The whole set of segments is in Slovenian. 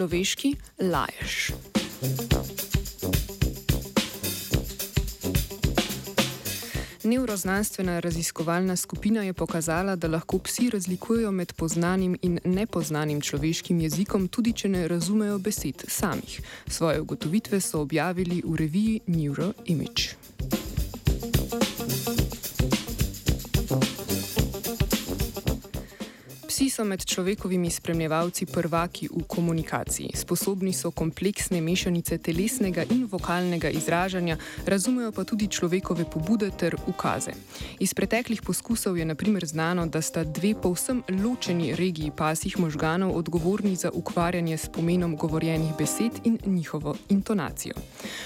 človeški lajež. Neuroznanstvena raziskovalna skupina je pokazala, da lahko psi razlikujejo med poznanim in nepoznanim človeškim jezikom, tudi če ne razumejo besed samih. Svoje ugotovitve so objavili v reviji Neuroimage. Psi so med človekovimi spremljevalci prvaki v komunikaciji. Sposobni so kompleksne mešanice telesnega in vokalnega izražanja, razumejo pa tudi človekove pobude ter ukaze. Iz preteklih poskusov je naprimer znano, da sta dve povsem ločeni regiji pasih možganov odgovorni za ukvarjanje s pomenom govorjenih besed in njihovo intonacijo.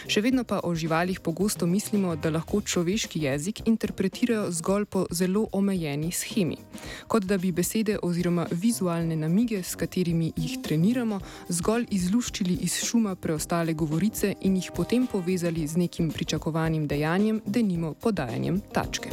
Še vedno pa o živalih pogosto mislimo, da lahko človeški jezik interpretirajo zgolj po zelo omejeni schemi. Kot da bi besede oziroma oziroma vizualne namige, s katerimi jih treniramo, zgolj izluščili iz šuma preostale govorice in jih potem povezali z nekim pričakovanim dejanjem, denimo podajanjem tačke.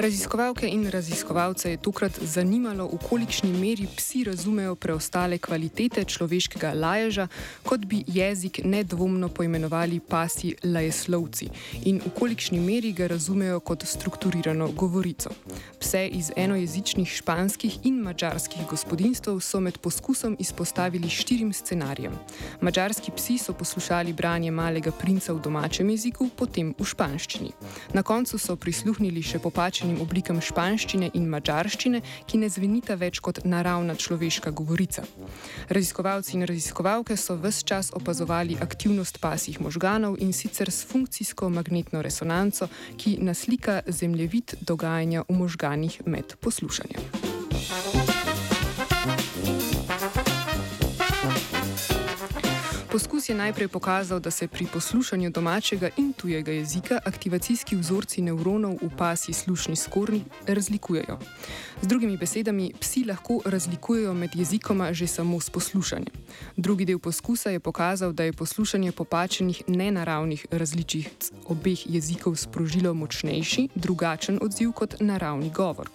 Raziskovalke in raziskovalce je tokrat zanimalo, v kolikšni meri psi razumejo preostale kvalitete človeškega laježa, kot bi jezik nedvomno poimenovali pasi lajeslovci, in v kolikšni meri ga razumejo kot strukturirano govorico. Pse iz enojezičnih španskih in mačarskih gospodinstv so med poskusom izpostavili štirim scenarijem. Mačarski psi so poslušali branje malega princa v domačem jeziku, potem v španščini. Na koncu so prisluhnili še popačeni različnim oblikam španščine in mačarščine, ki ne zvenita več kot naravna človeška govorica. Raziskovalci in raziskovalke so vse čas opazovali aktivnost pasjih možganov in sicer s funkcijsko magnetno resonanco, ki naslika zemljevid dogajanja v možganih med poslušanjem. Poskus je najprej pokazal, da se pri poslušanju domačega in tujega jezika aktivacijski vzorci nevronov v pasji slušni skorni razlikujejo. Z drugimi besedami, psi lahko razlikujejo med jezikoma že samo s poslušanjem. Drugi del poskusa je pokazal, da je poslušanje popačenih nenaravnih različic obeh jezikov sprožilo močnejši, drugačen odziv kot naravni govor.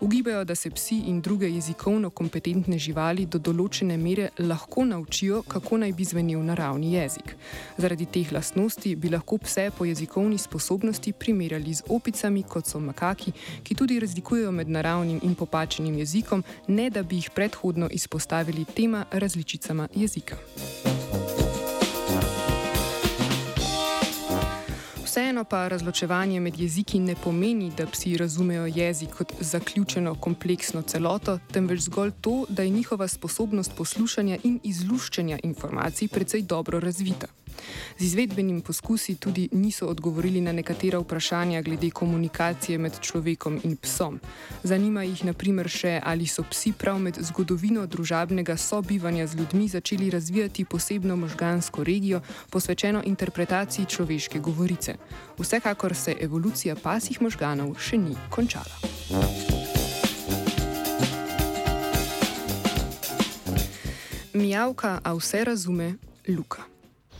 Ugibajo, da se psi in druge jezikovno kompetentne živali do določene mere lahko naučijo, kako naj bi zvenel naravni jezik. Zaradi teh lastnosti bi lahko pse po jezikovni sposobnosti primerjali z opicami, kot so makaki, ki tudi razlikujejo med naravnim in popačenim jezikom, ne da bi jih predhodno izpostavili tema različicama jezika. Vseeno pa razločevanje med jeziki ne pomeni, da psi razumejo jezik kot zaključeno kompleksno celoto, temveč zgolj to, da je njihova sposobnost poslušanja in izluščanja informacij precej dobro razvita. Z izvedbenim poskusi tudi niso odgovorili na nekatera vprašanja glede komunikacije med človekom in psom. Zanima jih naprimer še, ali so psi prav med zgodovino družabnega sobivanja z ljudmi začeli razvijati posebno možgansko regijo, posvečeno interpretaciji človeške govorice. Vsekakor se evolucija pasih možganov še ni končala. Mijavka, a vse razume, Luka.